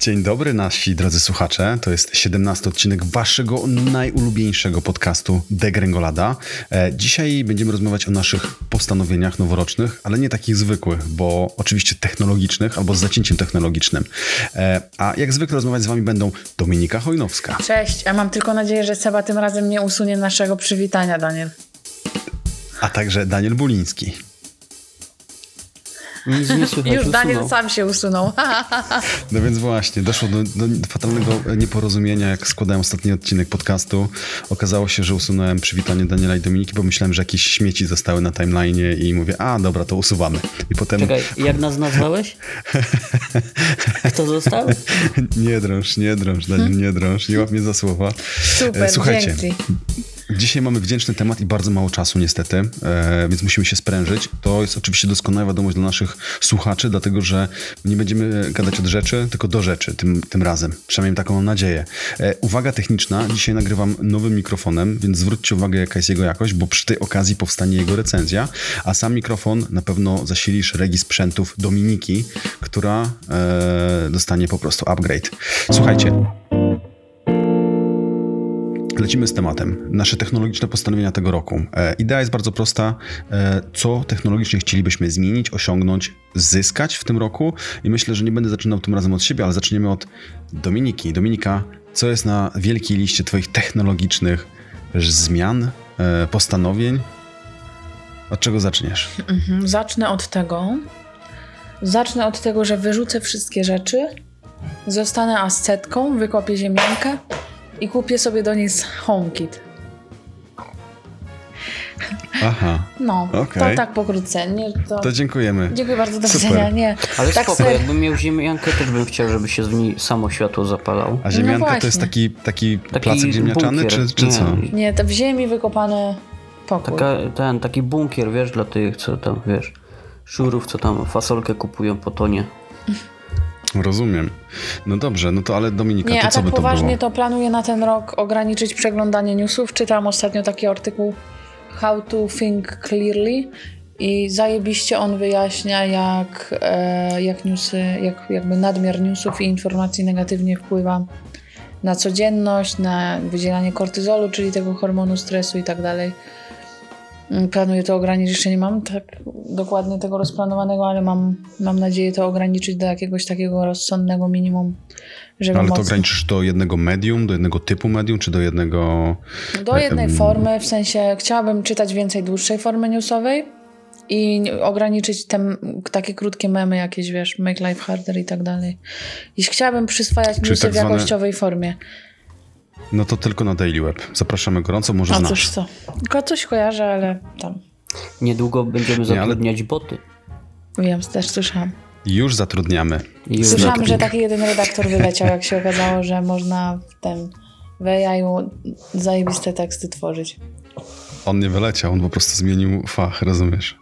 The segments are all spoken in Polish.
Dzień dobry nasi drodzy słuchacze. To jest 17 odcinek waszego najulubieńszego podcastu Degrengolada. E, dzisiaj będziemy rozmawiać o naszych postanowieniach noworocznych, ale nie takich zwykłych, bo oczywiście technologicznych albo z zacięciem technologicznym. E, a jak zwykle rozmawiać z wami będą Dominika Hojnowska. Cześć, ja mam tylko nadzieję, że Seba tym razem nie usunie naszego przywitania, Daniel. A także Daniel Buliński. Nic nie słychać, Już Daniel usunął. sam się usunął. No więc właśnie, doszło do, do fatalnego nieporozumienia, jak składałem ostatni odcinek podcastu. Okazało się, że usunąłem przywitanie Daniela i Dominiki, bo myślałem, że jakieś śmieci zostały na timeline'ie i mówię, a dobra, to usuwamy. I potem... Czekaj, jak nas nazwałeś? Kto został? nie drąż, nie drąż, Daniel, nie drąż, nie łap mnie za słowa. Super, E, Słuchajcie, dzięki. Dzisiaj mamy wdzięczny temat i bardzo mało czasu niestety, e, więc musimy się sprężyć. To jest oczywiście doskonała wiadomość dla naszych słuchaczy, dlatego że nie będziemy gadać od rzeczy, tylko do rzeczy tym, tym razem. Przynajmniej taką mam nadzieję. E, uwaga techniczna, dzisiaj nagrywam nowym mikrofonem, więc zwróćcie uwagę jaka jest jego jakość, bo przy tej okazji powstanie jego recenzja, a sam mikrofon na pewno zasili szeregi sprzętów Dominiki, która e, dostanie po prostu upgrade. Słuchajcie, Lecimy z tematem. Nasze technologiczne postanowienia tego roku. E, idea jest bardzo prosta. E, co technologicznie chcielibyśmy zmienić, osiągnąć, zyskać w tym roku? I myślę, że nie będę zaczynał tym razem od siebie, ale zaczniemy od Dominiki. Dominika, co jest na wielkiej liście Twoich technologicznych zmian, e, postanowień? Od czego zaczniesz? Mhm, Zacznę od tego. Zacznę od tego, że wyrzucę wszystkie rzeczy, zostanę ascetką, wykopię ziemiankę i kupię sobie do niej HomeKit. Aha, No, Okej. to tak pokrótce. Nie, to... to dziękujemy. Dziękuję bardzo, do widzenia. Nie, Ale tak spoko, jakbym miał ziemiankę, też bym chciał, żeby się z niej samo światło zapalało. A ziemianka to jest taki, taki, Taki placek ziemniaczany, bunkier. czy, czy Nie, co? Nie, to w ziemi wykopany pokój. Taka, ten, taki bunkier, wiesz, dla tych, co tam, wiesz, szurów, co tam fasolkę kupują po tonie. Rozumiem. No dobrze, no to ale Dominika, Nie, to co tak by to poważnie było? to planuję na ten rok ograniczyć przeglądanie newsów. Czytałam ostatnio taki artykuł How to Think Clearly i zajebiście on wyjaśnia, jak, e, jak newsy, jak jakby nadmiar newsów i informacji negatywnie wpływa na codzienność, na wydzielanie kortyzolu, czyli tego hormonu stresu i tak dalej. Mm, Planuję to ograniczyć, jeszcze nie mam tak dokładnie tego rozplanowanego, ale mam, mam nadzieję to ograniczyć do jakiegoś takiego rozsądnego minimum, żeby Ale to ograniczysz do jednego medium, do jednego typu medium, czy do jednego... Do jednej formy, w sensie chciałabym czytać więcej dłuższej formy newsowej i ograniczyć te takie krótkie memy jakieś, wiesz, make life harder i tak dalej. I chciałabym przyswajać Czyli newsy tak w jakościowej formie. No to tylko na Daily Web. Zapraszamy gorąco, może A znasz. cóż co. Tylko coś kojarzę, ale tam Niedługo będziemy Nie, ale- zatrudniać boty. wiem, też słyszałam. Już zatrudniamy. Już Słyszałam, że taki jeden redaktor wyleciał, jak się okazało, że można w ten w AI zajebiste teksty tworzyć. On nie wyleciał, on po prostu zmienił fach, rozumiesz?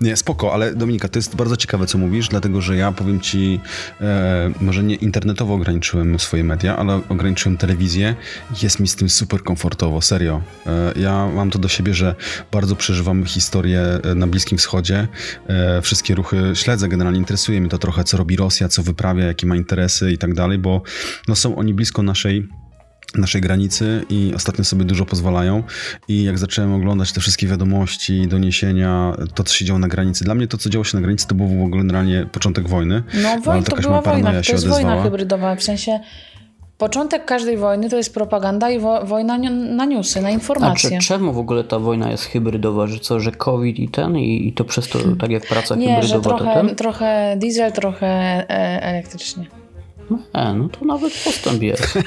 Nie, spoko, ale Dominika, to jest bardzo ciekawe, co mówisz, dlatego że ja powiem ci, e, może nie internetowo ograniczyłem swoje media, ale ograniczyłem telewizję. Jest mi z tym super komfortowo, serio. E, ja mam to do siebie, że bardzo przeżywam historię e, na Bliskim Wschodzie. E, wszystkie ruchy śledzę, generalnie interesuje mnie to trochę, co robi Rosja, co wyprawia, jakie ma interesy i tak dalej, bo no, są oni blisko naszej naszej granicy i ostatnio sobie dużo pozwalają i jak zacząłem oglądać te wszystkie wiadomości, doniesienia, to co się działo na granicy, dla mnie to co działo się na granicy to był w ogóle generalnie początek wojny. No wojna, to była wojna, to jest odezwała. wojna hybrydowa, w sensie początek każdej wojny to jest propaganda i wo- wojna na newsy, na A czy, informacje. czemu w ogóle ta wojna jest hybrydowa? Że co, że COVID i ten i, i to przez to, tak jak praca Nie, że hybrydowa, to trochę, ten? trochę diesel, trochę e, elektrycznie. E, no to nawet postęp jest.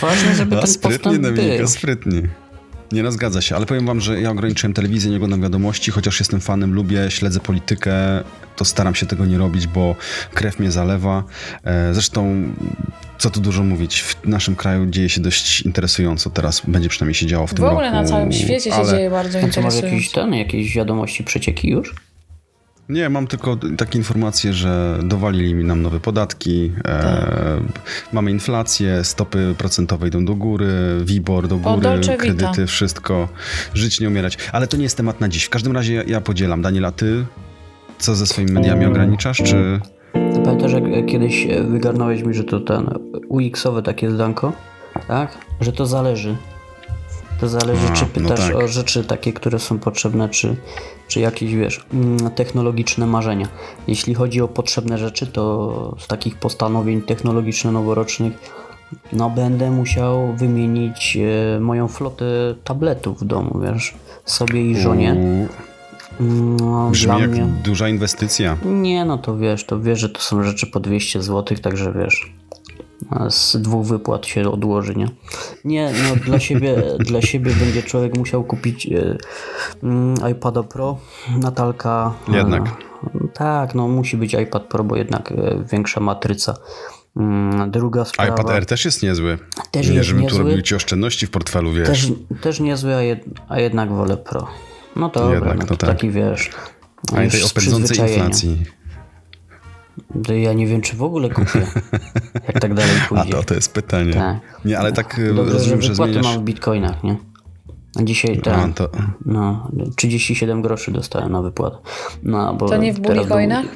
Ważne, żeby No, ten sprytnie, postęp Dominika, był. sprytnie. Nie no, zgadza się, ale powiem wam, że ja ograniczyłem telewizję, nie oglądam wiadomości, chociaż jestem fanem, lubię, śledzę politykę, to staram się tego nie robić, bo krew mnie zalewa. E, Zresztą, co tu dużo mówić, w naszym kraju dzieje się dość interesująco, teraz będzie przynajmniej się działo w W tym ogóle roku. na całym świecie się ale- dzieje bardzo A co, masz interesująco. jakiś ten, jakieś wiadomości, przecieki już? Nie, mam tylko takie informacje, że dowalili mi nam nowe podatki, e, mamy inflację, stopy procentowe idą do góry, WIBOR do góry, Vita. kredyty, wszystko. Żyć, nie umierać. Ale to nie jest temat na dziś. W każdym razie ja, ja podzielam. Daniela, ty co ze swoimi mediami ograniczasz, czy... Pamiętasz, jak jak kiedyś e, wygarnąłeś mi, że to ten UX-owe takie zdanko, tak? Że to zależy. To zależy, A, czy no pytasz tak. o rzeczy takie, które są potrzebne, czy, czy jakieś, wiesz, mm, technologiczne marzenia. Jeśli chodzi o potrzebne rzeczy, to z takich postanowień technologiczno-noworocznych, no będę musiał wymienić e, moją flotę tabletów w domu, wiesz, sobie i żonie. U, No, Brzmi jak mnie... duża inwestycja. Nie, no to wiesz, to wiesz, że to są rzeczy po 200 zł, także wiesz, z dwóch wypłat się odłoży, nie? Nie, no dla siebie, dla siebie będzie człowiek musiał kupić e, mm, iPada Pro, Natalka. e, Jednak. tak, no musi być iPad Pro, bo jednak e, większa matryca. Mm, druga sprawa. iPad Air też jest niezły. Też nie, jest żebym niezły. tu robił ci oszczędności w portfelu, wiesz. Też, też niezły, a, jed, a jednak wolę Pro. No dobra, Jednak, no to to tak. taki wiesz. A tej opędzącej inflacji. Ja nie wiem, czy w ogóle kupię, jak tak dalej A pójdzie. to, to jest pytanie. Tak. Nie, ale tak Dobrze, rozumiem, że że wypłaty zmieniasz... mam w bitcoinach, nie? A dzisiaj A, ten, to... no, 37 groszy dostałem na wypłatę. No, bo To nie w bulikoinach?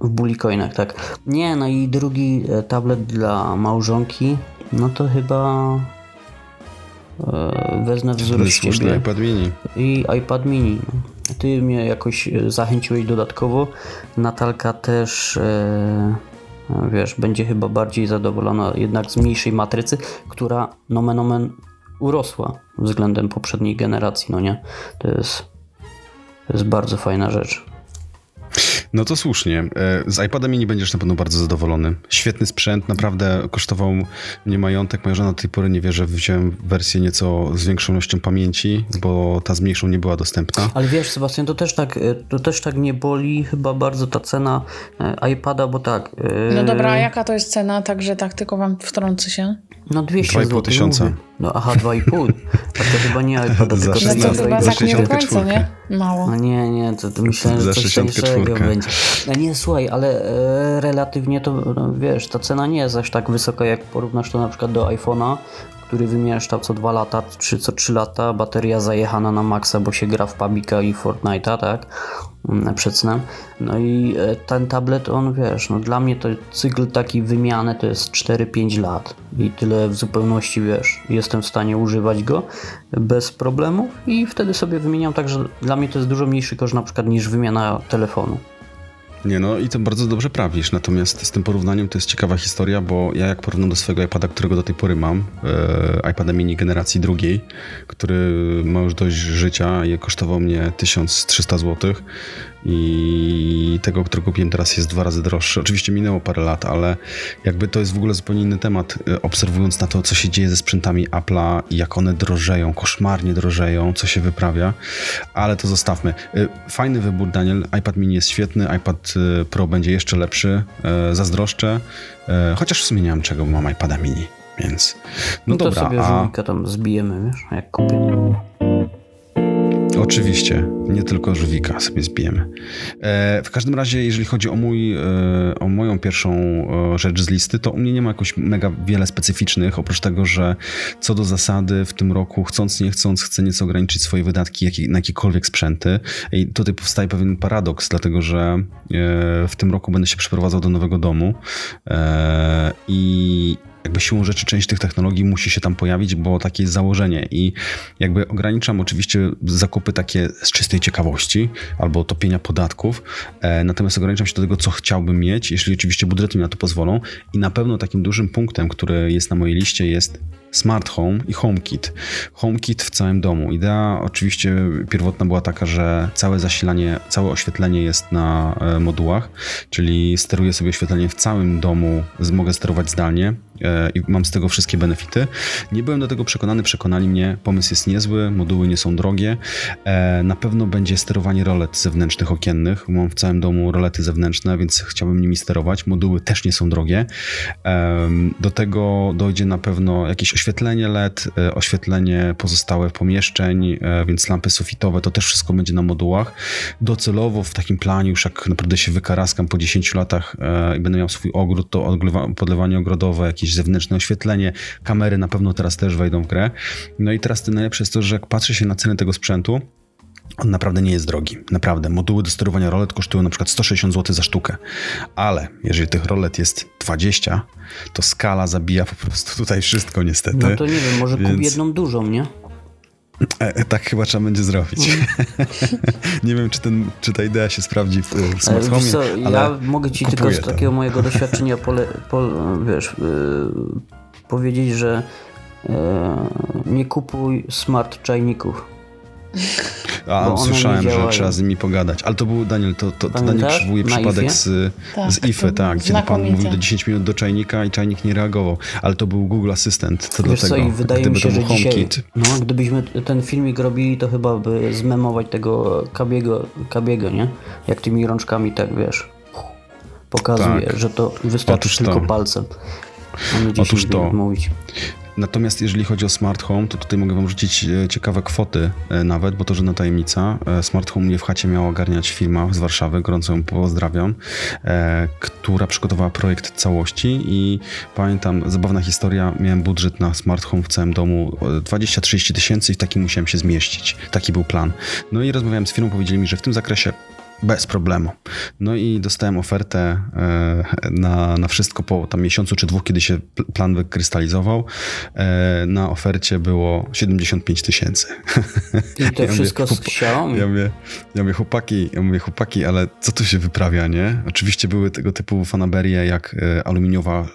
W bulikoinach, tak. Nie, no i drugi e, tablet dla małżonki, no to chyba e, wezmę wzór z ciebie iPad mini. i iPad mini. Ty mnie jakoś e, zachęciłeś dodatkowo. Natalka też, e, wiesz, będzie chyba bardziej zadowolona jednak z mniejszej matrycy, która nomen omen urosła względem poprzedniej generacji, no nie? To jest, to jest bardzo fajna rzecz. No to słusznie. E, Z iPada mini będziesz na pewno bardzo zadowolony. Świetny sprzęt, naprawdę kosztował mnie majątek. Moja żona do tej pory nie wie, że wziąłem wersję nieco z większą ilością pamięci, bo ta z mniejszą nie była dostępna. Ale wiesz, Sebastian, to też tak, e, to też tak nie boli chyba bardzo ta cena e, iPada, bo tak. e, No dobra, a jaka to jest cena? Także tak tylko wam wtrącę się. No 200 Dwa i pół zł. tysiąca. No aha, 2,5. A to chyba nie iPada, Za tylko No to 16, chyba za tak nie do 64. końca, nie? Mało. No nie, nie, to, to myślałem, że Za coś 64. tańszego będzie. No nie, słuchaj, ale e, relatywnie to, no, wiesz, ta cena nie jest aż tak wysoka, jak porównasz to na przykład do iPhone'a, który wymieszczał co 2 lata, czy co 3 lata, bateria zajechana na maksa, bo się gra w Pabika i Fortnite'a, tak? Mm, Przed snem. No i e, ten tablet, on wiesz, no dla mnie to cykl taki wymiany to jest 4-5 lat i tyle w zupełności, wiesz, jestem w stanie używać go bez problemów i wtedy sobie wymieniam, także dla mnie to jest dużo mniejszy koszt na przykład niż wymiana telefonu. Nie no i to bardzo dobrze prawisz, natomiast z tym porównaniem to jest ciekawa historia, bo ja jak porównam do swojego iPada, którego do tej pory mam, e, iPada mini generacji drugiej, który ma już dość życia i kosztował mnie 1300 zł i tego, którego kupiłem teraz jest dwa razy droższy. Oczywiście minęło parę lat, ale jakby to jest w ogóle zupełnie inny temat, e, obserwując na to, co się dzieje ze sprzętami Apple'a jak one drożeją, koszmarnie drożeją, co się wyprawia, ale to zostawmy. E, Fajny wybór, Daniel. iPad mini jest świetny, iPad e, Pro będzie jeszcze lepszy, zazdroszczę, chociaż w sumie nie mam czego, bo mam iPada mini, więc no, No, to dobra, sobie a tam zbijemy, wiesz, jak kupię. Oczywiście, nie tylko żywika sobie zbijemy. E, w każdym razie, jeżeli chodzi o, mój, e, o moją pierwszą e, rzecz z listy, to u mnie nie ma jakoś mega wiele specyficznych, oprócz tego, że co do zasady w tym roku, chcąc nie chcąc, chcę nieco ograniczyć swoje wydatki na jakiekolwiek sprzęty. I tutaj powstaje pewien paradoks, dlatego że w tym roku będę się przeprowadzał do nowego domu i jakby siłą rzeczy część tych technologii musi się tam pojawić, bo takie jest założenie i jakby ograniczam oczywiście zakupy takie z czystej ciekawości albo topienia podatków, e, natomiast ograniczam się do tego, co chciałbym mieć, jeśli oczywiście budżety mi na to pozwolą i na pewno takim dużym punktem, który jest na mojej liście jest Smart Home i HomeKit. HomeKit w całym domu. Idea oczywiście pierwotna była taka, że całe zasilanie, całe oświetlenie jest na e, modułach, czyli steruję sobie oświetlenie w całym domu, mogę sterować zdalnie i mam z tego wszystkie benefity. Nie byłem do tego przekonany, przekonali mnie, pomysł jest niezły, moduły nie są drogie. E, Na pewno będzie sterowanie rolet zewnętrznych okiennych. Mam w całym domu rolety zewnętrzne, więc chciałbym nimi sterować. Moduły też nie są drogie. Do tego dojdzie na pewno jakieś oświetlenie LED, e, oświetlenie pozostałe pomieszczeń, e, więc lampy sufitowe, to też wszystko będzie na modułach. Docelowo w takim planie, już jak naprawdę się wykaraskam po 10 latach e, i będę miał swój ogród, to podlewanie ogrodowe, jakieś zewnętrzne oświetlenie, kamery na pewno teraz też wejdą w grę. No i teraz to najlepsze jest to, że jak patrzę się na cenę tego sprzętu, On naprawdę nie jest drogi. Naprawdę. Moduły do sterowania rolet kosztują na przykład 160 zł za sztukę. Ale jeżeli tych rolet jest 20, to skala zabija po prostu tutaj wszystko niestety. No to nie wiem, może kup Więc- jedną dużą, nie? E, e, tak chyba trzeba będzie zrobić. nie wiem, czy, ten, czy ta idea się sprawdzi w, w smart Wiesz home, co, ja mogę ci tylko z to. takiego mojego doświadczenia pole, po, wiesz, yy, powiedzieć, że yy, nie kupuj smart czajników. A, słyszałem, że trzeba z nimi pogadać. Ale to był, Daniel, to, to, to Daniel przywołuje przypadek z, Tak, z IFE, to tak, kiedy pan mówił do 10 minut do czajnika i czajnik nie reagował. Ale to był Google Assistant, to Wiesz dlatego. co, i wydaje Gdyby mi się, to że był dzisiaj, HomeKit, no, gdybyśmy ten filmik robili, to chyba by zmemować tego kabiego, kabiego nie? Jak tymi rączkami tak, wiesz, pokazuje, Tak. że to wystarczy Otóż tylko to. palcem. A nie 10 Otóż to. minut mówić. Natomiast jeżeli chodzi o smart home, to tutaj mogę wam rzucić e, ciekawe kwoty e, nawet, bo to żadna tajemnica. E, Smart home mnie w chacie miała ogarniać firma z Warszawy, gorąco ją pozdrawiam, która przygotowała projekt całości i pamiętam, zabawna historia, miałem budżet na smart home w całym domu e, 20-30 tysięcy i w takim musiałem się zmieścić. Taki był plan. No i rozmawiałem z firmą, powiedzieli mi, że w tym zakresie bez problemu. No i dostałem ofertę e, na, na wszystko po tam miesiącu czy dwóch, kiedy się pl- plan wykrystalizował. E, na ofercie było 75 tysięcy. I to Ja wszystko mówię, z Xiaomi. Ja mówię, ja mówię, chłopaki, ja mówię, chłopaki, ale co tu się wyprawia, nie? Oczywiście były tego typu fanaberie, jak e, aluminiowa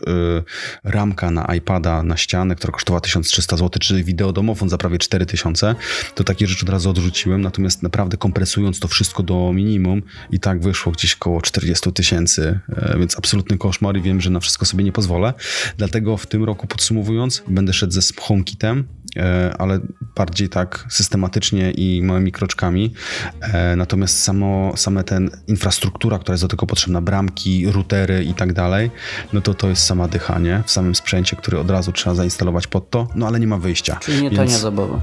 ramka na iPada na ścianę, która kosztowała 1300 zł, czy wideodomofon za prawie 4000. To takie rzeczy od razu odrzuciłem, natomiast naprawdę kompresując to wszystko do minimum i tak wyszło gdzieś koło 40 tysięcy, e, więc absolutny koszmar i wiem, że na wszystko sobie nie pozwolę. Dlatego w tym roku podsumowując, będę szedł ze HomeKitem, e, ale bardziej tak systematycznie i małymi kroczkami. E, Natomiast samo, same ten infrastruktura, która jest do tego potrzebna, bramki, routery i tak dalej, no to to jest sama dychanie w samym sprzęcie, który od razu trzeba zainstalować pod to, no ale nie ma wyjścia. Czyli nie tania zabawa.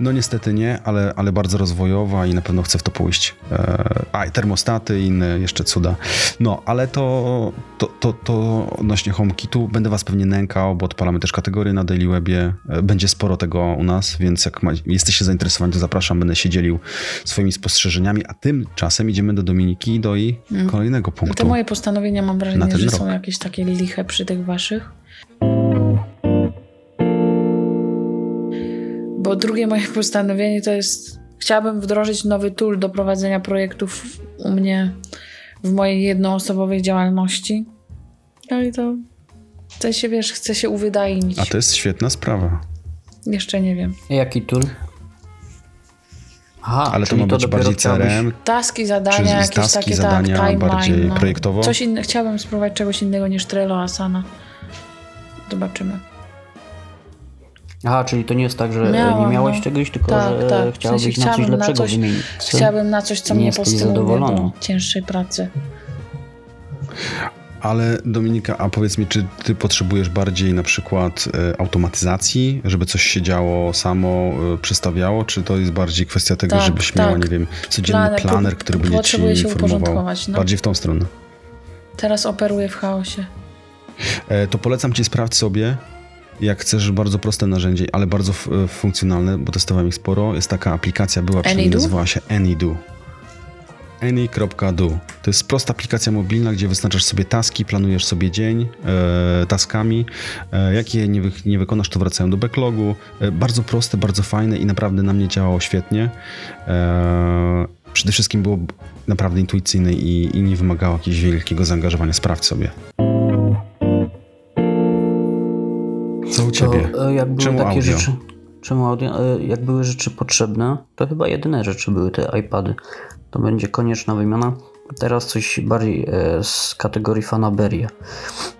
No niestety nie, ale, ale bardzo rozwojowa i na pewno chcę w to pójść. E, a i termostaty i inne jeszcze cuda. No, ale to, to, to, to odnośnie HomeKitu będę was pewnie nękał, bo odpalamy też kategorie na Daily Webie. E, Będzie sporo tego u nas, więc jak ma, jesteście zainteresowani, to zapraszam, będę się dzielił swoimi spostrzeżeniami, a tymczasem idziemy do Dominiki i do jej kolejnego Te punktu. moje postanowienia mam wrażenie, że rok. są jakieś takie liche przy tych waszych. Bo drugie moje postanowienie to jest, chciałabym wdrożyć nowy tool do prowadzenia projektów u mnie w mojej jednoosobowej działalności. No i to chcę się, wiesz, chcę się uwydajnić. A to jest świetna sprawa. Jeszcze nie wiem. Jaki tool? Aha, Ale to ma być dopiero bardziej CRM, Taski, zadania, jakieś taski, takie zadania tak, timeline. bardziej no. projektowo? Coś inne, chciałabym spróbować czegoś innego niż Trello Asana. Zobaczymy. Aha, czyli to nie jest tak, że Miałam, nie miałeś no. czegoś, tylko Tak, że tak. W chciałabyś sensie na coś chciałabym na lepszego coś- wymienić. Co? Chciałabym na coś, co Nie mnie postymuluje do cięższej pracy. Ale Dominika, a powiedz mi, czy ty potrzebujesz bardziej na przykład e, automatyzacji, żeby coś się działo samo, e, przestawiało, czy to jest bardziej kwestia tego, Tak, żebyś tak. miała, nie wiem, codzienny Planer, planer, który będzie ci potrzebuję się informował? uporządkować, no. Bardziej w tą stronę. Teraz operuję w chaosie. E, To polecam ci sprawdź sobie, jak chcesz bardzo proste narzędzie, ale bardzo e, funkcjonalne, bo testowałem ich sporo. Jest taka aplikacja, była przynajmniej nazywała się AnyDo. Any.do. To jest prosta aplikacja mobilna, gdzie wyznaczasz sobie taski, planujesz sobie dzień e, taskami. E, jak je nie, wy, nie wykonasz, to wracają do backlogu. E, bardzo proste, bardzo fajne i naprawdę na mnie działało świetnie. E, przede wszystkim było naprawdę intuicyjne i, i nie wymagało jakiegoś wielkiego zaangażowania. Sprawdź sobie. Ciebie? To, e, jak były Czemu takie audio? rzeczy. Czemu audio? E, Jak były rzeczy potrzebne, to chyba jedyne rzeczy były te iPady. To będzie konieczna wymiana. Teraz coś bardziej e, z kategorii fanaberia.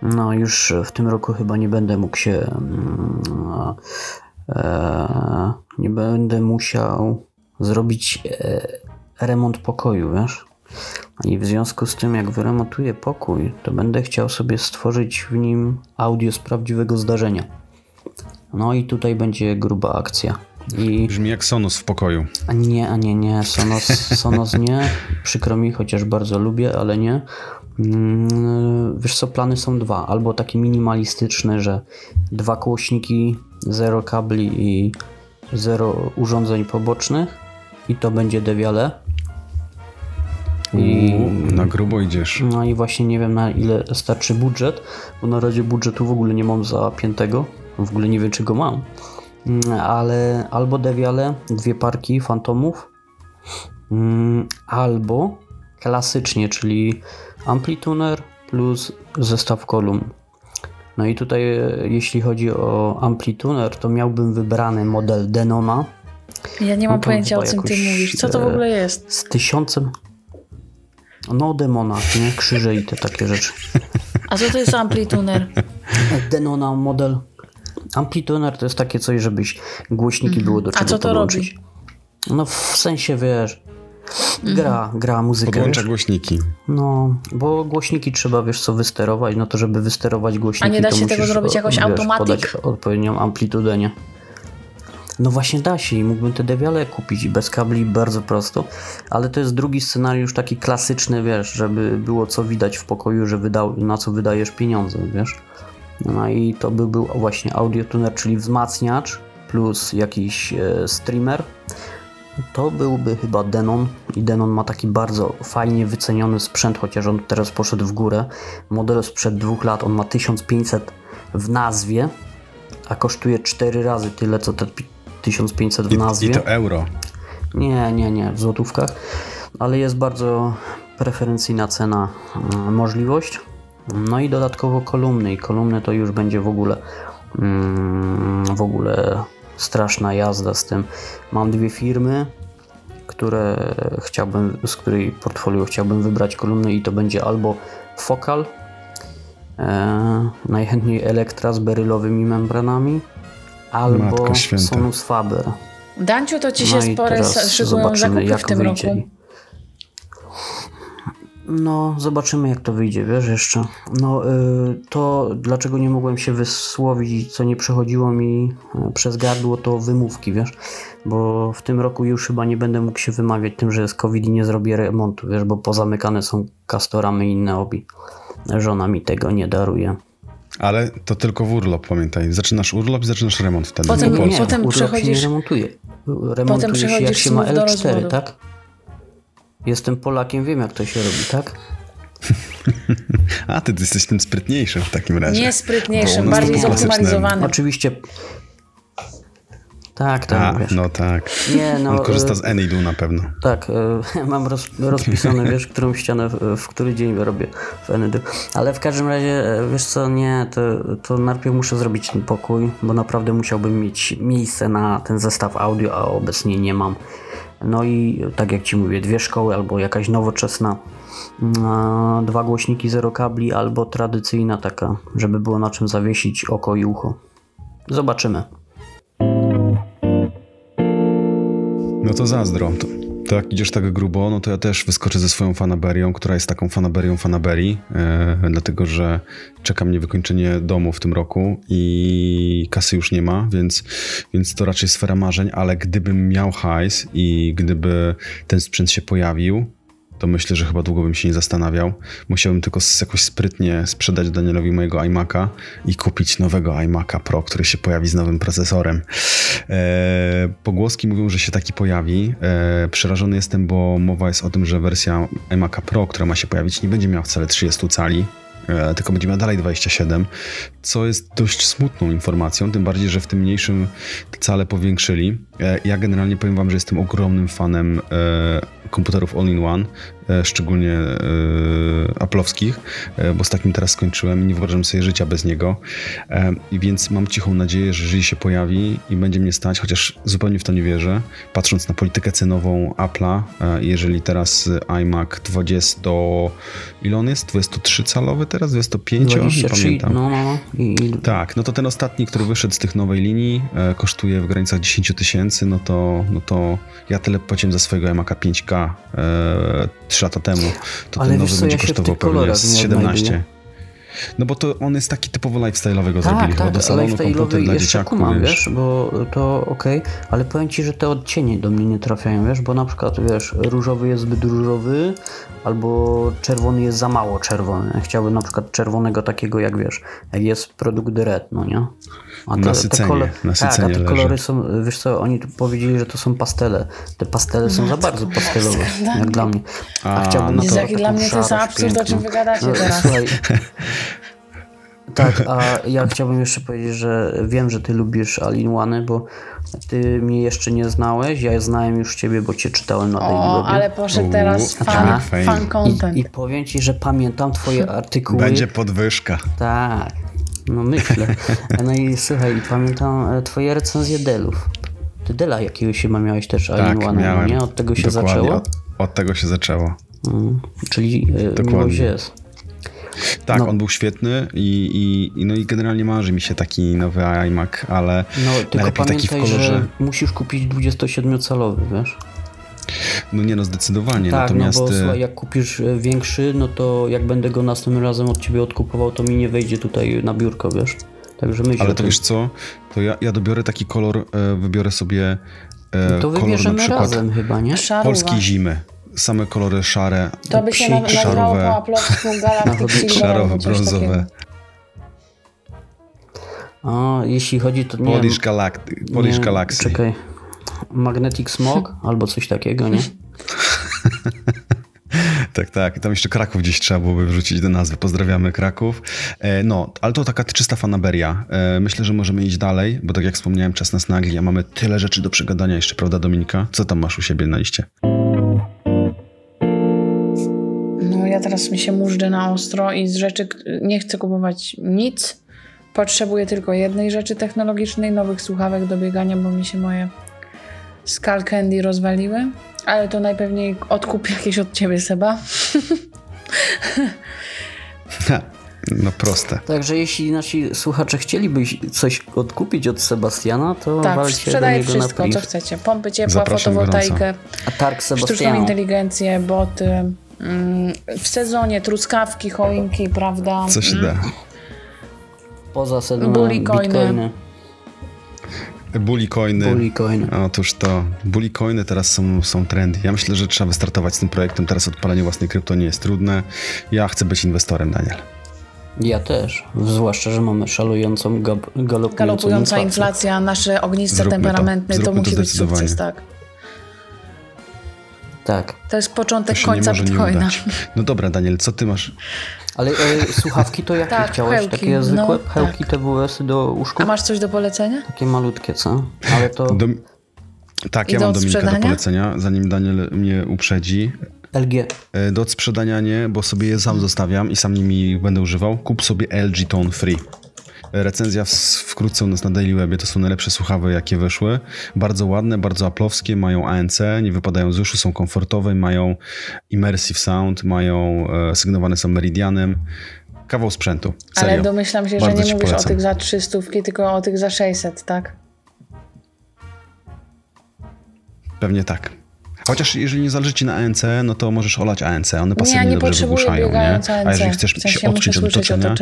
No już w tym roku chyba nie będę mógł się mm, nie będę musiał zrobić remont pokoju, wiesz? I w związku z tym, jak wyremontuję pokój, to będę chciał sobie stworzyć w nim audio z prawdziwego zdarzenia. No i tutaj będzie gruba akcja. I Brzmi jak Sonos w pokoju. a nie, a nie, nie, Sonos, Sonos nie. Przykro mi, chociaż bardzo lubię, ale nie. Mm, Wiesz co, plany są dwa. Albo takie minimalistyczne, że dwa głośniki, zero kabli i zero urządzeń pobocznych. i to będzie Deviale. I... na grubo idziesz. No i właśnie nie wiem na ile starczy budżet, bo na razie budżetu w ogóle nie mam zapiętego. W ogóle nie wiem czy go mam. Mm, Ale albo Deviale, dwie parki fantomów, mm, albo klasycznie, czyli amplituner plus zestaw kolumn. No i tutaj e, jeśli chodzi o amplituner, to miałbym wybrany model Denona Ja nie mam No pojęcia o czym ty mówisz. Co to w e, ogóle jest? z tysiącem. No, demona, nie? Krzyże i te takie rzeczy. A co to jest amplituner? Denona model. Amplituner to jest takie coś, żebyś głośniki było do Mhm. A czego co to podłączyć. No w sensie, wiesz, gra, Mhm. gra muzykę, Podłącza wiesz? głośniki. No, bo głośniki trzeba, wiesz co, wysterować, no to żeby wysterować głośniki, A nie da to się tego zrobić jakoś wiesz, automatic? podać odpowiednią amplitudę, nie? No właśnie da się i mógłbym te dewiale kupić bez kabli bardzo prosto, ale to jest drugi scenariusz taki klasyczny, wiesz, żeby było co widać w pokoju, że wydał, na co wydajesz pieniądze, wiesz. No i to by był właśnie audiotuner, czyli wzmacniacz plus jakiś e, streamer. To byłby chyba Denon i Denon ma taki bardzo fajnie wyceniony sprzęt, chociaż on teraz poszedł w górę. Model sprzed dwóch lat, on ma 1500 w nazwie, a kosztuje 4 razy tyle co te pi- 1500 w nazwie. I to euro. Nie, nie, nie, w złotówkach, ale jest bardzo preferencyjna cena, mm, możliwość. No i dodatkowo kolumny i kolumny to już będzie w ogóle mm, w ogóle straszna jazda z tym. Mam dwie firmy, które chciałbym, z której portfolio chciałbym wybrać kolumny i to będzie albo Focal, e, najchętniej Elektra z berylowymi membranami, albo. Sonus Faber. Danciu, to ci się No spore szykują zobaczymy, zakupy jak w tym wyjdzie. roku. No, zobaczymy jak to wyjdzie, wiesz, jeszcze. No, y, to dlaczego nie mogłem się wysłowić, co nie przechodziło mi y, przez gardło, to wymówki, wiesz, bo w tym roku już chyba nie będę mógł się wymawiać tym, że jest COVID i nie zrobię remontu, wiesz, bo pozamykane są kastoramy i inne obi. Żona mi tego nie daruje. Ale to tylko w urlop, pamiętaj. Zaczynasz urlop i zaczynasz remont wtedy. Potem- po nie, potem urlop się przechodzisz- nie remontuje. Remontuje się jak się ma znów do L4, rozwodu. tak? Jestem Polakiem, wiem jak to się robi, tak? A, ty, ty jesteś tym sprytniejszym w takim razie. Nie sprytniejszym, bardziej zoptymalizowanym. Oczywiście. Tak, tak, A, wiesz. no tak. Nie, no, On korzysta y- z Anydu na pewno. Tak, e, mam roz, rozpisane, wiesz, którą ścianę, w, w który dzień robię w Enydy. Ale w każdym razie, e, wiesz co, nie, to, to najpierw muszę zrobić ten pokój, bo naprawdę musiałbym mieć miejsce na ten zestaw audio, a obecnie nie mam. No i tak jak ci mówię, dwie szkoły albo jakaś nowoczesna, mm, dwa głośniki, zero kabli, albo tradycyjna taka, żeby było na czym zawiesić oko i ucho. Zobaczymy. No to zazdro. Jak idziesz tak grubo, no to ja też wyskoczę ze swoją fanaberią, która jest taką fanaberią fanaberii, e, dlatego że czeka mnie wykończenie domu w tym roku i kasy już nie ma, więc, więc to raczej sfera marzeń, ale gdybym miał hajs i gdyby ten sprzęt się pojawił, to myślę, że chyba długo bym się nie zastanawiał. Musiałbym tylko jakoś sprytnie sprzedać Danielowi mojego iMac'a i kupić nowego iMac'a Pro, który się pojawi z nowym procesorem. E, pogłoski mówią, że się taki pojawi. E, przerażony jestem, bo mowa jest o tym, że wersja iMac'a Pro, która ma się pojawić, nie będzie miała wcale 30 cali. e, Tylko będzie miała dalej 27, co jest dość smutną informacją, tym bardziej, że w tym mniejszym cale powiększyli. Ja generalnie powiem wam, że jestem ogromnym fanem komputerów all-in-one, szczególnie e, aplowskich, e, bo z takim teraz skończyłem i nie wyobrażam sobie życia bez niego. E, I więc mam cichą nadzieję, że jeżeli się pojawi i będzie mnie stać, chociaż zupełnie w to nie wierzę, patrząc na politykę cenową Apple'a, e, jeżeli teraz iMac 20 do... ile on jest? 23-calowy teraz? 25? Nie 23, pamiętam. no, no, no. Tak, no to ten ostatni, który wyszedł z tych nowej linii, e, kosztuje w granicach 10 tysięcy, no to, no to ja tyle płaciłem za swojego iMac'a 5K e, 3 lata temu. To Ale ten nowy co, będzie ja kosztował pewnie z nie 17. odnajduję. No bo to on jest taki typowo lifestyle'owy go Tak, zrobili chyba tak, do salonu, lifestyle'owy komputer dla dzieciaków, kumam, wiesz. wiesz, bo to okej, ale powiem ci, że te odcienie do mnie nie trafiają, wiesz, bo na przykład, wiesz, różowy jest zbyt różowy, albo czerwony jest za mało czerwony. Chciałbym na przykład czerwonego takiego, jak wiesz, jak jest produkt red, no nie? A Nasycenie, nasycenie tak, a te leży. kolory są, wiesz co, oni tu powiedzieli, że to są pastele. Te pastele są za bardzo pastelowe, jak dla mnie. A, A, chciałbym no to- jaki dla mnie to jest absurd, o czym wy gadacie No, teraz. Słuchaj, tak, a ja chciałbym jeszcze powiedzieć, że wiem, że ty lubisz All-in-One, bo ty mnie jeszcze nie znałeś, ja znałem już ciebie, bo cię czytałem na O, Daily ale poszedł teraz fan, tak, fan I, content. I powiem ci, że pamiętam twoje artykuły. Będzie podwyżka. Tak, no myślę. No i słuchaj, pamiętam e, twoje recenzje Delów. Ty Dela jakiegoś chyba miałeś też Tak, miałem. nie? Od tego się Dokładnie, zaczęło? Od, od tego się zaczęło. Mm, czyli e, Dokładnie. miłość jest. Tak, No. on był świetny i, i, no i generalnie marzy mi się taki nowy iMac, ale No tylko najlepiej taki w pamiętaj, kolorze... że musisz kupić 27-calowy, wiesz? No nie no, zdecydowanie. Tak, Natomiast no bo e, słuchaj, jak kupisz e, większy, no to jak będę go następnym razem od ciebie odkupował, to mi nie wejdzie tutaj na biurko, wiesz? Także myśl Ale o to wiesz co, to ja, ja dobiorę taki kolor, e, wybiorę sobie e, To kolor na wybierzemy przykład razem chyba, nie? Szaruwa. polskiej zimy. Same kolory szare, To by się na- szarowe, szarowe, brązowe. A jeśli chodzi, to nie Polish, Galact- Polish nie, Galaxy. Czekaj. Magnetic Smog albo coś takiego, nie? Tak, tak. I tam jeszcze Kraków gdzieś trzeba byłoby wrzucić do nazwy. Pozdrawiamy Kraków. E, no, ale to taka czysta fanaberia. E, myślę, że możemy iść dalej, bo tak jak wspomniałem, czas nas nagli, a mamy tyle rzeczy do przegadania jeszcze, prawda Dominika? Co tam masz u siebie na liście? No ja teraz mi się mużdżę na ostro i z rzeczy nie chcę kupować nic. Potrzebuję tylko jednej rzeczy technologicznej, nowych słuchawek do biegania, bo mi się moje Skull Candy rozwaliły. Ale to najpewniej odkupię jakieś od ciebie, Seba. Ha, no proste. Także jeśli nasi słuchacze chcieliby coś odkupić od Sebastiana, to Tak, walcie do niego na wszystko, co priv. chcecie. Pompy ciepła, Zapraszam fotowoltaikę, sztuczną inteligencję, boty. mm, W sezonie truskawki, choinki, prawda? Co się da? Poza sezonem Bully coiny. bitcoiny. Bully coiny. Bully coiny. Otóż to. Bully coiny teraz są, są trendy. Ja myślę, że trzeba wystartować z tym projektem. Teraz odpalenie własnej krypto nie jest trudne. Ja chcę być inwestorem, Daniel. Ja też. Zwłaszcza, że mamy szalującą, galopującą Galopująca inflację. inflacja, nasze ogniska Zróbmy to. temperamentne, to, Zróbmy to musi być zdecydowanie. sukces, tak. Tak. To jest To początek nie końca Bitcoina. No dobra, Daniel, co ty masz? Ale e, słuchawki to jakie Tak, chciałeś? hełki, Takie zwykłe no, hełki TWS-y do uszku? A masz coś do polecenia? Takie malutkie, co? Ale to Do... Tak, I ja do mam Dominika do odsprzedania? polecenia, zanim Daniel mnie uprzedzi. LG. E, Do odsprzedania nie, bo sobie je sam zostawiam i sam nimi będę używał. Kup sobie LG Tone Free. Recenzja wkrótce u nas na Daily Webie. To są najlepsze słuchawy, jakie wyszły. Bardzo ładne, bardzo aplowskie, mają ANC, nie wypadają z uszu, są komfortowe, mają immersive sound, mają e, sygnowane są Meridianem. Kawał sprzętu. Serio. Ale domyślam się, że Bardzo nie ci mówisz polecam. o tych za 300, tylko o tych za 600, tak? Pewnie tak. Chociaż jeżeli nie zależy ci na ANC, no to możesz olać ANC. One Nie, pasywnie ja nie dobrze wygłuszają, nie? ANC. A jeżeli chcesz w sensie się muszę od otoczenia.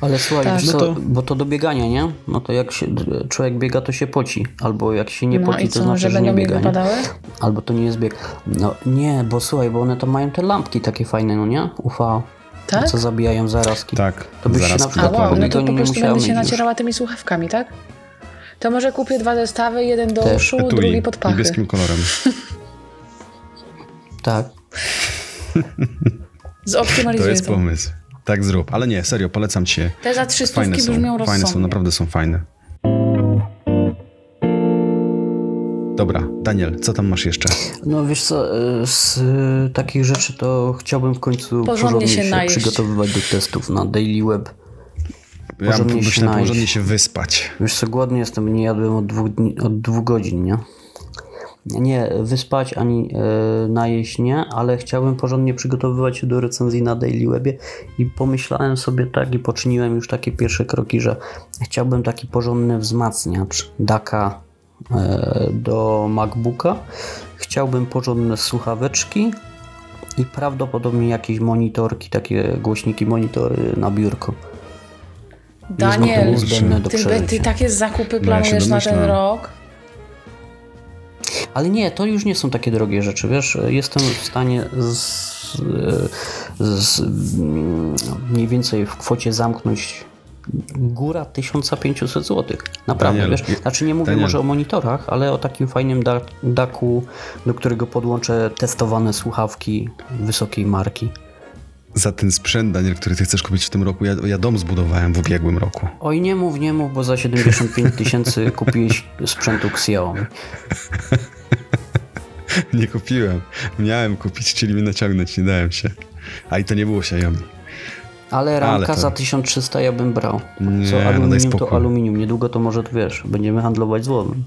Ale słuchaj, Tak. No co, to- bo to do biegania, nie? No to jak się, człowiek biega, to się poci. Albo jak się nie No poci, i to co, znaczy, że że nie biega, nie? Albo to nie jest bieg. No nie, bo słuchaj, bo one to mają te lampki takie fajne, no nie? UV. Tak? Co zabijają zarazki. Tak, To byś się zaraz na A przykład wow, no to po prostu będę się mieć już. nacierała tymi słuchawkami, tak? To może kupię dwa zestawy, jeden do Też. uszu, Etui, drugi pod pachy. niebieskim kolorem. Tak. Z To jest pomysł. Tak zrób. Ale nie, serio, polecam ci je. Te za 300 Fajne są, brzmią rozsądnie. fajne są, naprawdę są fajne. Dobra, Daniel, co tam masz jeszcze? No wiesz co, y, z y, takich rzeczy to chciałbym w końcu porządnie, się się, najeść. przygotowywać do testów na Daily Web. Ja Porządnie się myślałem najeść. porządnie się wyspać. Wiesz co, głodny jestem, nie jadłem od dwóch, dni, od dwóch godzin, nie? Nie wyspać ani e, najeść nie, ale chciałbym porządnie przygotowywać się do recenzji na Daily Webie i pomyślałem sobie tak i poczyniłem już takie pierwsze kroki, że chciałbym taki porządny wzmacniacz DACA e, do MacBooka. Chciałbym porządne słuchaweczki i prawdopodobnie jakieś monitorki, takie głośniki, monitory na biurko. Daniel, ty, ty takie zakupy No ja planujesz na ten rok? Ale nie, to już nie są takie drogie rzeczy, wiesz, jestem w stanie z, z, mm, mniej więcej w kwocie zamknąć góra 1500 zł. Naprawdę, Daniel, wiesz, znaczy nie mówię Daniel. może o monitorach, ale o takim fajnym da- daku, do którego podłączę testowane słuchawki wysokiej marki. Za ten sprzęt, Daniel, który ty chcesz kupić w tym roku, ja, ja dom zbudowałem w ubiegłym roku. Oj, nie mów, nie mów, bo za 75 tysięcy kupiłeś sprzętu Xiaomi. Nie kupiłem. Miałem kupić, chcieli mnie naciągnąć, nie dałem się. A i to nie było Xiaomi. Ale ramka Ale to- za 1300 ja bym brał. Nie, Co no daj aluminium to spokój. aluminium. Niedługo to może, wiesz, będziemy handlować złomem.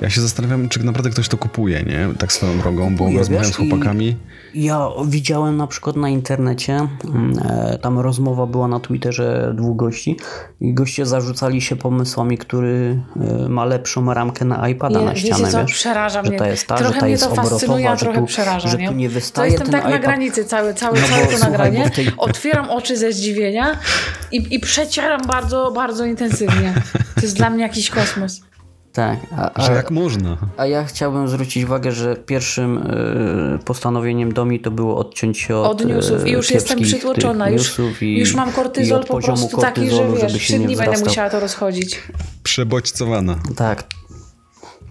Ja się zastanawiam, czy naprawdę ktoś to kupuje, nie? Tak swoją drogą, bo Kupuje, rozmawiam wiesz, z chłopakami. Ja widziałem na przykład na internecie, mm, e, tam rozmowa była na Twitterze dwóch gości i goście zarzucali się pomysłami, który e, ma lepszą ramkę na iPada Nie, na wiecie ścianę, co, wiesz? przeraża że mnie. ta jest ta, trochę że ta mnie jest to obrotowa, fascynuje, trochę tu, przeraża, że nie? tu nie to wystaje jestem ten tak na iPad. granicy całe, całe, No całe bo to słuchaj, nagranie. tej- Otwieram oczy ze zdziwienia i, i przecieram bardzo, bardzo intensywnie. To jest dla mnie jakiś kosmos. Tak, a, Że a, jak można? a ja chciałbym zwrócić uwagę, że pierwszym e, postanowieniem Domi to było odciąć się od, Od newsów. I e, już jestem przytłoczona. Już, newsów i, już mam kortyzol po prostu taki, że wiesz, trzy nie dni będę musiała to rozchodzić. Przebodźcowana. Tak,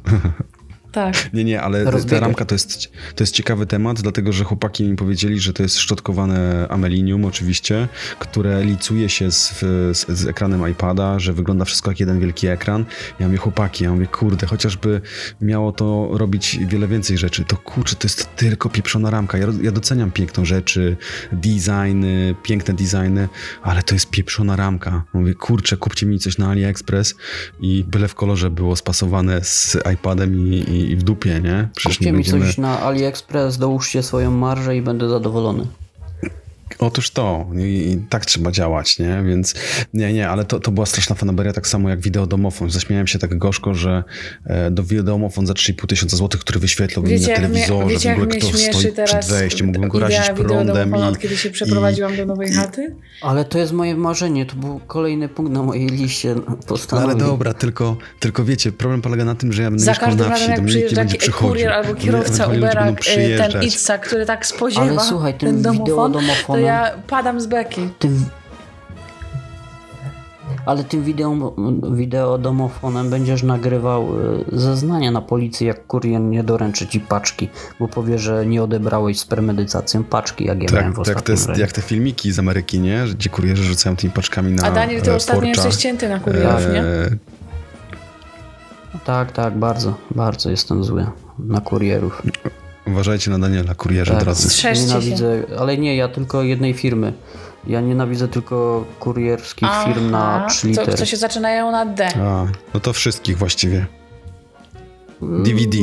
Tak. Nie, nie, ale ta ramka to jest, to jest ciekawy temat, dlatego że chłopaki mi powiedzieli, że to jest szczotkowane amelinium oczywiście, które licuje się z, z, z ekranem iPada, że wygląda wszystko jak jeden wielki ekran. Ja mówię, chłopaki, ja mówię, kurde, chociażby miało to robić wiele więcej rzeczy, to kurczę, to jest tylko pieprzona ramka. Ja, ja doceniam piękną rzeczy, designy, piękne designy, ale to jest pieprzona ramka. Mówię, kurczę, kupcie mi coś na AliExpress i byle w kolorze było spasowane z iPadem i, i, i w dupie, nie? Przecież kupcie mi będziemy... coś na AliExpress, dołóżcie swoją marżę i będę zadowolony. Otóż to, I, i tak trzeba działać, nie? Więc nie, nie, ale to, to była straszna fanaberia, tak samo jak wideodomofon. Zaśmiałem się tak gorzko, że e, do wideodomofon za 3,5 tysiąca złotych, który wyświetlał mi na Wiecie, jak mnie, telewizorze, wiecie, w ogóle kto stoi przed wejściem, mógłbym go razić prądem i... od kiedy się przeprowadziłam do nowej chaty? Ale to jest moje marzenie, to był kolejny punkt na mojej liście No ale postanowień. dobra, tylko, tylko wiecie, problem polega na tym, że ja będę Za mieszkał na wsi, do mnie nie będzie przychodził. kurier albo kierowca Ubera, y, ten. Itza, który tak spodziewa Ale słuchaj, tym ten domofon, ja padam z beki. Tym... Ale tym wideo, wideodomofonem będziesz nagrywał y, zeznania na policji, jak kurier nie doręczy ci paczki, bo powie, że nie odebrałeś z premedytacją paczki, jak ja miałem w Tak, tak to ostatnim jest razie. jak te filmiki z Ameryki, nie? Gdzie kurierzy rzucają tymi paczkami na A Daniel, ty e, ostatnio jesteś cięty na kurierów, nie? E, Tak, tak, bardzo, bardzo jestem zły na kurierów. Uważajcie na Daniela, kurierze Tak, drodzy. Strzeżcie się. nienawidzę, ale nie, ja tylko jednej firmy. Ja nienawidzę tylko kurierskich firm na Aha, 3 co, litery. co się zaczynają na D. A, no to wszystkich właściwie. DVD.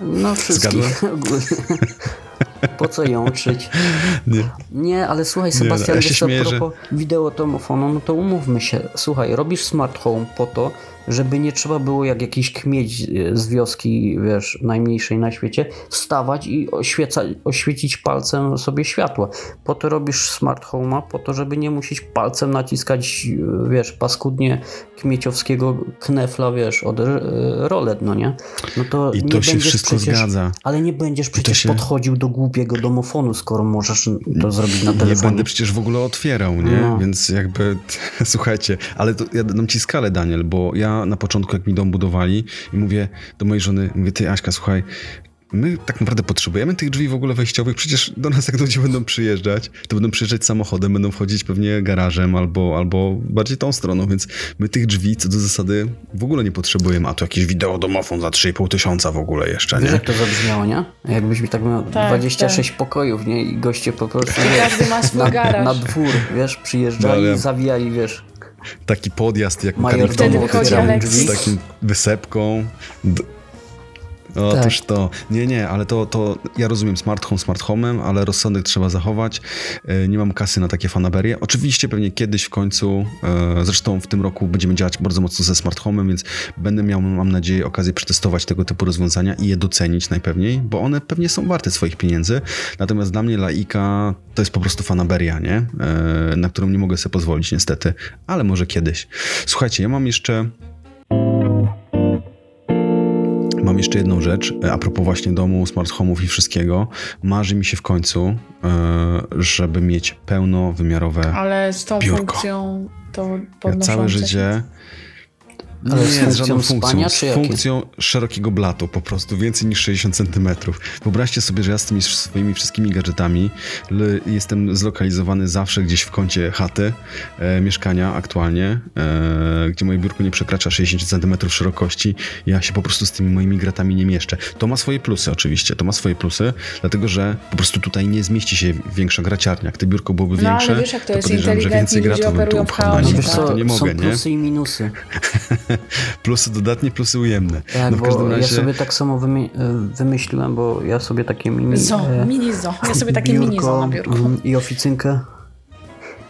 No wszystkich. Po co jączyć? Nie. Nie, ale słuchaj no, Sebastian, ja się wiesz co, śmieję, a propos wideotomofonu, no to umówmy się. Słuchaj, robisz smart home po to, żeby nie trzeba było jak jakiś kmieć e, z wioski, wiesz, najmniejszej na świecie, wstawać i oświeca, oświecić palcem sobie światło. Po to robisz smart home'a, po to, żeby nie musieć palcem naciskać, e, wiesz, paskudnie kmieciowskiego knefla, wiesz, od e, rolet, no nie? No to I nie to się będziesz wszystko przecież, zgadza. Ale nie będziesz przecież się- podchodził do głupiego domofonu, skoro możesz to zrobić na Nie telefonie. będę przecież w ogóle otwierał, nie? No. Więc jakby, słuchajcie, ale to ja dam ci skalę, Daniel, bo ja na początku, jak mi dom budowali i mówię do mojej żony, mówię, ty Aśka, słuchaj, my tak naprawdę potrzebujemy tych drzwi w ogóle wejściowych, przecież do nas jak ludzie będą przyjeżdżać, to będą przyjeżdżać samochodem, będą wchodzić pewnie garażem albo, albo bardziej tą stroną, więc my tych drzwi co do zasady w ogóle nie potrzebujemy, a tu jakiś wideodomofon za 3,5 tysiąca w ogóle jeszcze, Wiesz, nie? jak to zabrzmiało, nie? Jakbyś mi tak miał Tak, 26 pokojów, nie? I goście po prostu każdy ma swój na, garaż. na dwór, wiesz, przyjeżdżali, No, zawijali, wiesz. Taki podjazd jak Major Wtedy wychodzi z takim wysepką. Otóż to. Nie, nie, ale to, to ja rozumiem smart home smart homem, ale rozsądek trzeba zachować. E, Nie mam kasy na takie fanaberie. Oczywiście pewnie kiedyś w końcu, e, zresztą w tym roku będziemy działać bardzo mocno ze smart homem, więc będę miał, mam nadzieję, okazję przetestować tego typu rozwiązania i je docenić najpewniej, bo one pewnie są warte swoich pieniędzy. Natomiast dla mnie laika to jest po prostu fanaberia, nie? E, Na którą nie mogę sobie pozwolić niestety, ale może kiedyś. Słuchajcie, ja mam jeszcze Mam jeszcze jedną rzecz, e, a propos właśnie domu, smart home'ów i wszystkiego. Marzy mi się w końcu, e, żeby mieć pełnowymiarowe... Ale z tą Biurko. funkcją to Ja podnoszące całe się. Ale z nie, z funkcją żadną funkcją. Z funkcją szerokiego blatu, po prostu więcej niż 60 centymetrów. Wyobraźcie sobie, że ja z tymi swoimi wszystkimi gadżetami jestem zlokalizowany zawsze gdzieś w kącie chaty, e, mieszkania aktualnie, e, gdzie moje biurko nie przekracza 60 centymetrów szerokości. Ja się po prostu z tymi moimi gratami nie mieszczę. To ma swoje plusy oczywiście, to ma swoje plusy, dlatego że po prostu tutaj nie zmieści się większa graciarnia. Jak to biurko byłoby No, ale większe, wiesz, jak to jest, podejrzewam, że więcej gratów bym tu upchał nim. Wiesz tak? co, To nie są mogę, nie? plusy i minusy. Plusy dodatnie, plusy ujemne. Tak, no w każdym razie... ja sobie tak samo wymi- e, wymyśliłem, bo ja sobie takie mini... Zo, e, mini zo. Ja sobie takie mini zo na biurku. mm, I oficynkę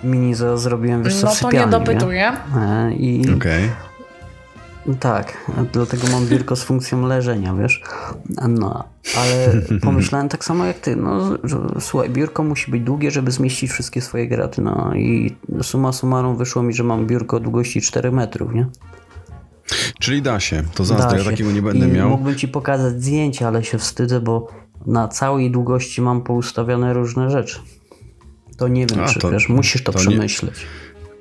mini zo zrobiłem, wiesz co, No to nie dopytuję. E, I Okej. tak, dlatego mam biurko z funkcją leżenia, wiesz. No, ale pomyślałem tak samo jak ty, no, że, słuchaj, biurko musi być długie, żeby zmieścić wszystkie swoje graty, no i summa summarum wyszło mi, że mam biurko o długości 4 metrów, nie? Czyli da się. To zazdro, Da ja takiego nie będę I miał. Mógłbym ci pokazać zdjęcie, ale się wstydzę, bo na całej długości mam poustawione różne rzeczy. To nie wiem, A, czy to- wiesz, musisz to, to nie- przemyśleć.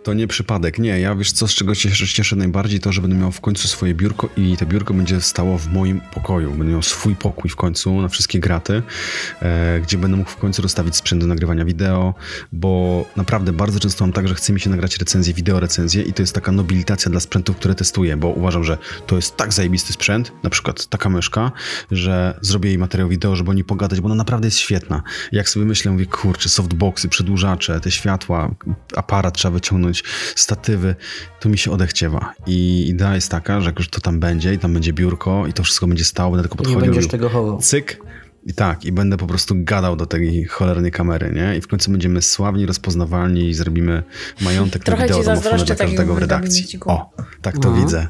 To nie przypadek. Nie, ja wiesz co, z czego się cieszę najbardziej, to, że będę miał w końcu swoje biurko i to biurko będzie stało w moim pokoju. Będę miał swój pokój w końcu na wszystkie graty, e, gdzie będę mógł w końcu rozstawić sprzęt do nagrywania wideo, bo naprawdę bardzo często mam tak, że chce mi się nagrać recenzję, wideo recenzję i to jest taka nobilitacja dla sprzętów, które testuję, bo uważam, że to jest tak zajebisty sprzęt, na przykład taka myszka, że zrobię jej materiał wideo, żeby o niej pogadać, bo ona naprawdę jest świetna. Jak sobie myślę, mówię, kurczę, softboxy, przedłużacze, te światła, aparat trzeba wyciągnąć, statywy, to mi się odechciewa. I idea jest taka, że jak już to tam będzie i tam będzie biurko i to wszystko będzie stało, będę tylko Nie podchodził, będziesz robił tego chował. cyk i tak, i będę po prostu gadał do tej cholernej kamery, nie? I w końcu będziemy sławni, rozpoznawalni i zrobimy majątek Trochę na wideo zazdroszczę dla każdego w redakcji. O, tak to Mhm. widzę.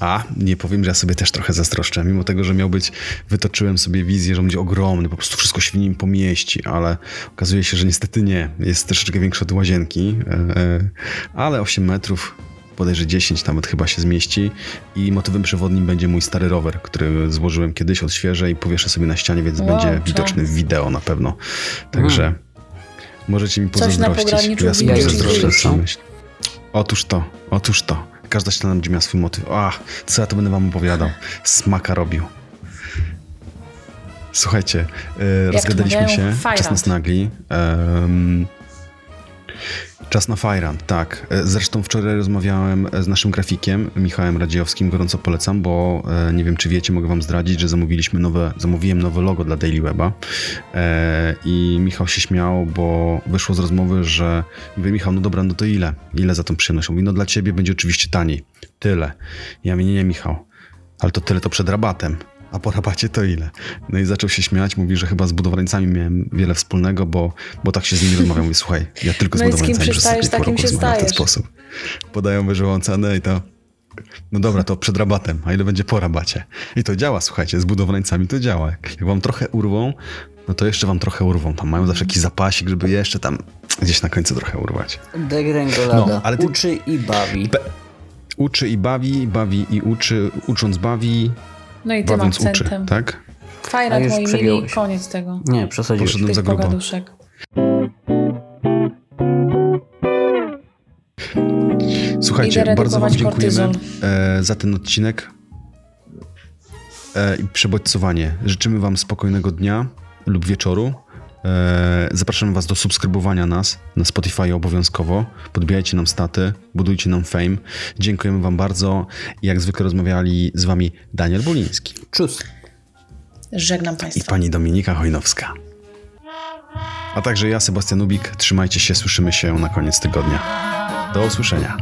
A, nie powiem, że ja sobie też trochę zazdroszczę. Mimo tego, że miał być, wytoczyłem sobie wizję, że on będzie ogromny, po prostu wszystko się w nim pomieści, ale okazuje się, że niestety nie. Jest troszeczkę większy od łazienki, e, e, ale 8 metrów, bodajże 10 nawet chyba się zmieści i motywem przewodnim będzie mój stary rower, który złożyłem kiedyś, odświeżę i powieszę sobie na ścianie, więc Wow, będzie czas. widoczny w wideo na pewno. Także możecie mi Coś na pozazdrościć. pograniczu bo ja sobie zazdroszczę. Otóż to, otóż to. Każda ściana będzie miała swój motyw. Ach, co ja to będę wam opowiadał. Smaka robił. Słuchajcie, e, rozgadaliśmy się. Czas nas nagli. Em, Czas na Fajrant, tak. E, Zresztą wczoraj rozmawiałem z naszym grafikiem, Michałem Radziejowskim, gorąco polecam, bo e, nie wiem, czy wiecie, mogę wam zdradzić, że zamówiliśmy nowe, zamówiłem nowe logo dla Daily Weba e, i Michał się śmiał, bo wyszło z rozmowy, że mówię, Michał, no dobra, no to ile? Ile za tą przyjemność? Mówi, no dla ciebie będzie oczywiście taniej. Tyle. Ja mówię, nie, nie, Michał, ale to tyle to przed rabatem. A po rabacie to ile? No i zaczął się śmiać, mówi, że chyba z budowlańcami miałem wiele wspólnego, bo, bo tak się z nimi rozmawiam. Mówię, słuchaj, ja tylko z No budowlańcami przez ostatnie pół roku się rozmawiam w ten sposób. Podają wyższą cenę i to... No dobra, to przed rabatem, a ile będzie po rabacie? I to działa, słuchajcie, z budowlańcami to działa. Jak wam trochę urwą, no to jeszcze wam trochę urwą. Tam mają zawsze jakiś zapasik, żeby jeszcze tam gdzieś na końcu trochę urwać. Degrengolada. No, ale ty- Uczy i bawi. Uczy i bawi, bawi i uczy, ucząc bawi, No i tym bawiąc uczy, akcentem. tak? Fajrat moi mili, koniec tego. Nie, przesadziłeś. Poszedłem za grubo. pogaduszek. Słuchajcie, bardzo Wam dziękujemy kortyzol. e, za ten odcinek e, i przebodźcowanie. Życzymy Wam spokojnego dnia lub wieczoru. E, zapraszamy Was do subskrybowania nas na Spotify obowiązkowo. Podbijajcie nam staty, budujcie nam fame. Dziękujemy Wam bardzo. I jak zwykle rozmawiali z Wami Daniel Boliński Czus. Żegnam i Państwa. Pani Dominika Hojnowska. A także ja, Sebastian Ubik. Trzymajcie się, słyszymy się na koniec tygodnia. Do usłyszenia.